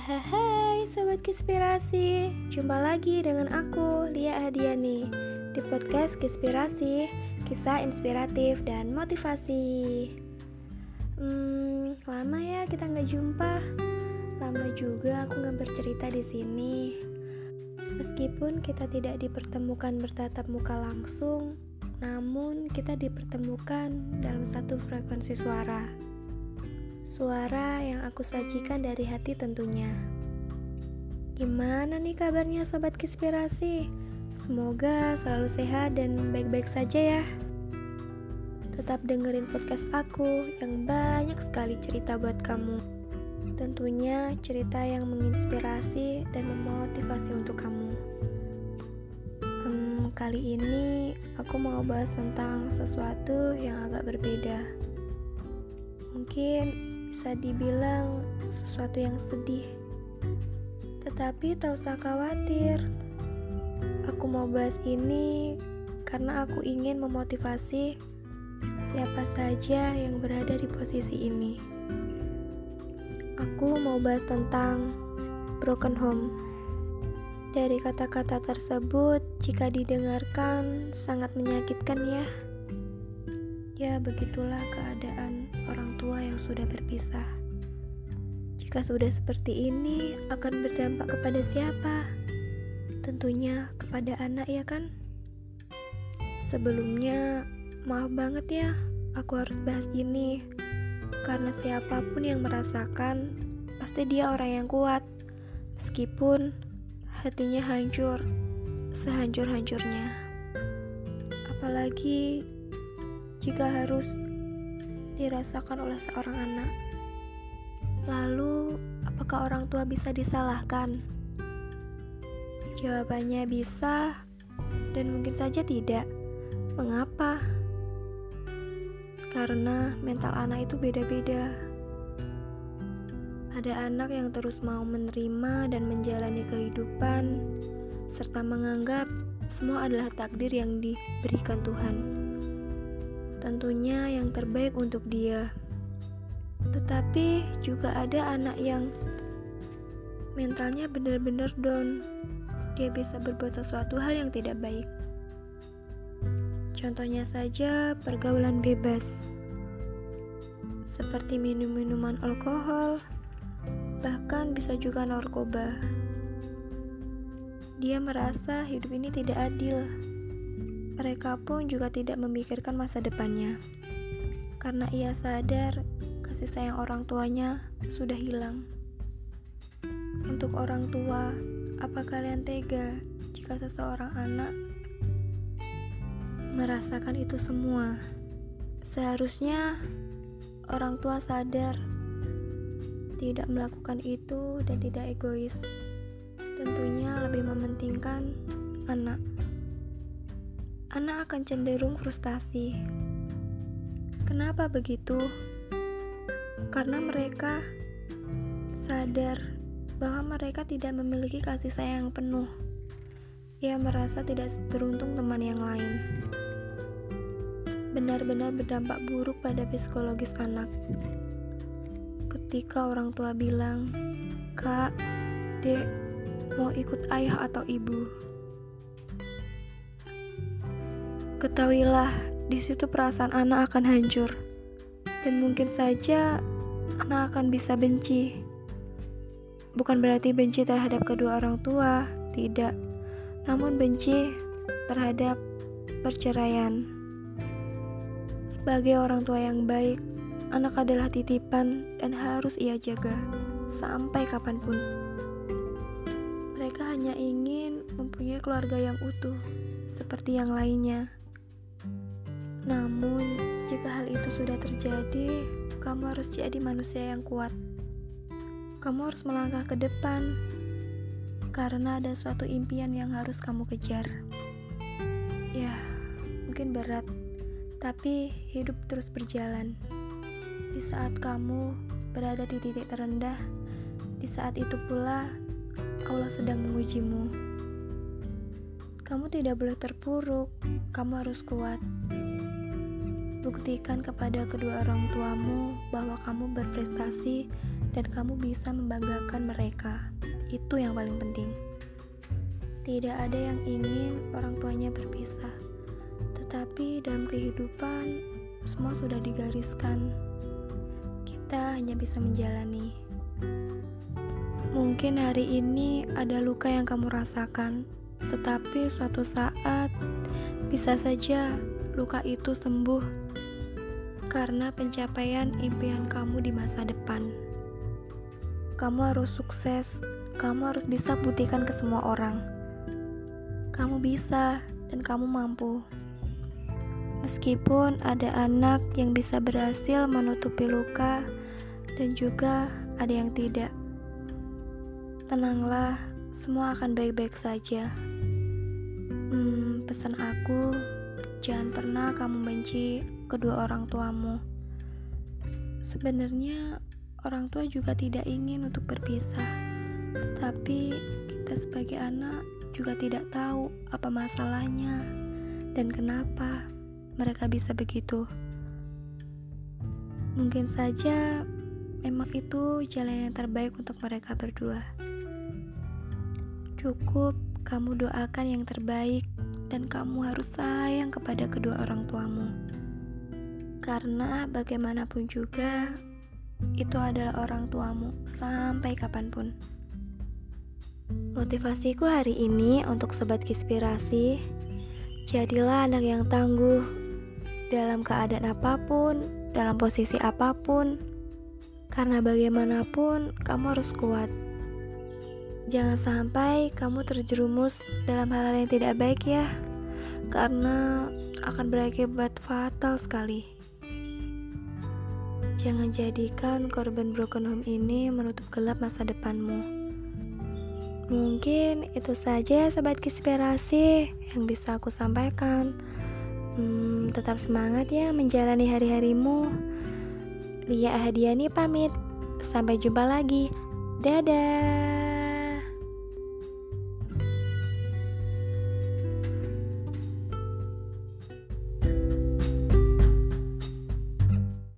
Hahaha, sobat Kispirasi. Jumpa lagi dengan aku, Lia Hadiani, di podcast Kispirasi, kisah inspiratif dan motivasi. Hmm, lama ya kita nggak jumpa. Lama juga aku nggak bercerita di sini. Meskipun kita tidak dipertemukan bertatap muka langsung, namun kita dipertemukan dalam satu frekuensi suara. Suara yang aku sajikan dari hati tentunya. Gimana nih kabarnya sobat Kispirasi? Semoga selalu sehat dan baik-baik saja ya. Tetap dengerin podcast aku yang banyak sekali cerita buat kamu. Tentunya cerita yang menginspirasi dan memotivasi untuk kamu. Hmm, kali ini aku mau bahas tentang sesuatu yang agak berbeda. Mungkin bisa dibilang sesuatu yang sedih. Tetapi tak usah khawatir. Aku mau bahas ini karena aku ingin memotivasi siapa saja yang berada di posisi ini. Aku mau bahas tentang broken home. Dari kata-kata tersebut, jika didengarkan sangat menyakitkan ya. Ya, begitulah keadaan orang tua yang sudah berpisah. Jika sudah seperti ini, akan berdampak kepada siapa? Tentunya kepada anak, ya kan? Sebelumnya, maaf banget ya, aku harus bahas ini karena siapa pun yang merasakan, pasti dia orang yang kuat, meskipun hatinya hancur, sehancur-hancurnya. Apalagi jika harus dirasakan oleh seorang anak. Lalu, apakah orang tua bisa disalahkan? Jawabannya bisa, dan mungkin saja tidak. Mengapa? Karena mental anak itu beda-beda. Ada anak yang terus mau menerima dan menjalani kehidupan, serta menganggap semua adalah takdir yang diberikan Tuhan tentunya yang terbaik untuk dia. Tetapi juga ada anak yang mentalnya benar-benar down. Dia bisa berbuat sesuatu hal yang tidak baik. Contohnya saja pergaulan bebas. Seperti minum-minuman alkohol, bahkan bisa juga narkoba. Dia merasa hidup ini tidak adil mereka pun juga tidak memikirkan masa depannya. Karena ia sadar kasih sayang orang tuanya sudah hilang. Untuk orang tua, apa kalian tega jika seseorang anak merasakan itu semua? Seharusnya orang tua sadar tidak melakukan itu dan tidak egois. Tentunya lebih mementingkan anak anak akan cenderung frustasi. Kenapa begitu? Karena mereka sadar bahwa mereka tidak memiliki kasih sayang penuh. Ia merasa tidak beruntung teman yang lain. Benar-benar berdampak buruk pada psikologis anak. Ketika orang tua bilang, "Kak, Dek, mau ikut ayah atau ibu?" Ketahuilah, di situ perasaan anak akan hancur, dan mungkin saja anak akan bisa benci. Bukan berarti benci terhadap kedua orang tua, tidak, namun benci terhadap perceraian. Sebagai orang tua yang baik, anak adalah titipan dan harus ia jaga sampai kapan pun. Mereka hanya ingin mempunyai keluarga yang utuh, seperti yang lainnya. Namun, jika hal itu sudah terjadi, kamu harus jadi manusia yang kuat. Kamu harus melangkah ke depan karena ada suatu impian yang harus kamu kejar. Ya, mungkin berat, tapi hidup terus berjalan. Di saat kamu berada di titik terendah, di saat itu pula Allah sedang mengujimu. Kamu tidak boleh terpuruk, kamu harus kuat. Buktikan kepada kedua orang tuamu bahwa kamu berprestasi dan kamu bisa membanggakan mereka. Itu yang paling penting. Tidak ada yang ingin orang tuanya berpisah, tetapi dalam kehidupan semua sudah digariskan. Kita hanya bisa menjalani. Mungkin hari ini ada luka yang kamu rasakan, tetapi suatu saat bisa saja luka itu sembuh karena pencapaian impian kamu di masa depan. Kamu harus sukses, kamu harus bisa buktikan ke semua orang. Kamu bisa dan kamu mampu. Meskipun ada anak yang bisa berhasil menutupi luka dan juga ada yang tidak. Tenanglah, semua akan baik-baik saja. Hmm, pesan aku, jangan pernah kamu benci kedua orang tuamu. Sebenarnya Orang tua juga tidak ingin untuk berpisah, tetapi kita sebagai anak juga tidak tahu apa masalahnya dan kenapa mereka bisa begitu. Mungkin saja memang itu jalan yang terbaik untuk mereka berdua. Cukup kamu doakan yang terbaik dan kamu harus sayang kepada kedua orang tuamu. Karena bagaimanapun juga itu adalah orang tuamu sampai kapan pun. Motivasiku hari ini untuk sobat inspirasi, jadilah anak yang tangguh dalam keadaan apa pun, dalam posisi apa pun. Karena bagaimanapun kamu harus kuat. Jangan sampai kamu terjerumus dalam hal-hal yang tidak baik ya. Karena akan berakibat fatal sekali. Jangan jadikan korban broken home ini menutup gelap masa depanmu. Mungkin itu saja ya sobat inspirasi yang bisa aku sampaikan. Hmm, tetap semangat ya menjalani hari-harimu. Lia Ahadiani pamit. Sampai jumpa lagi. Dadah.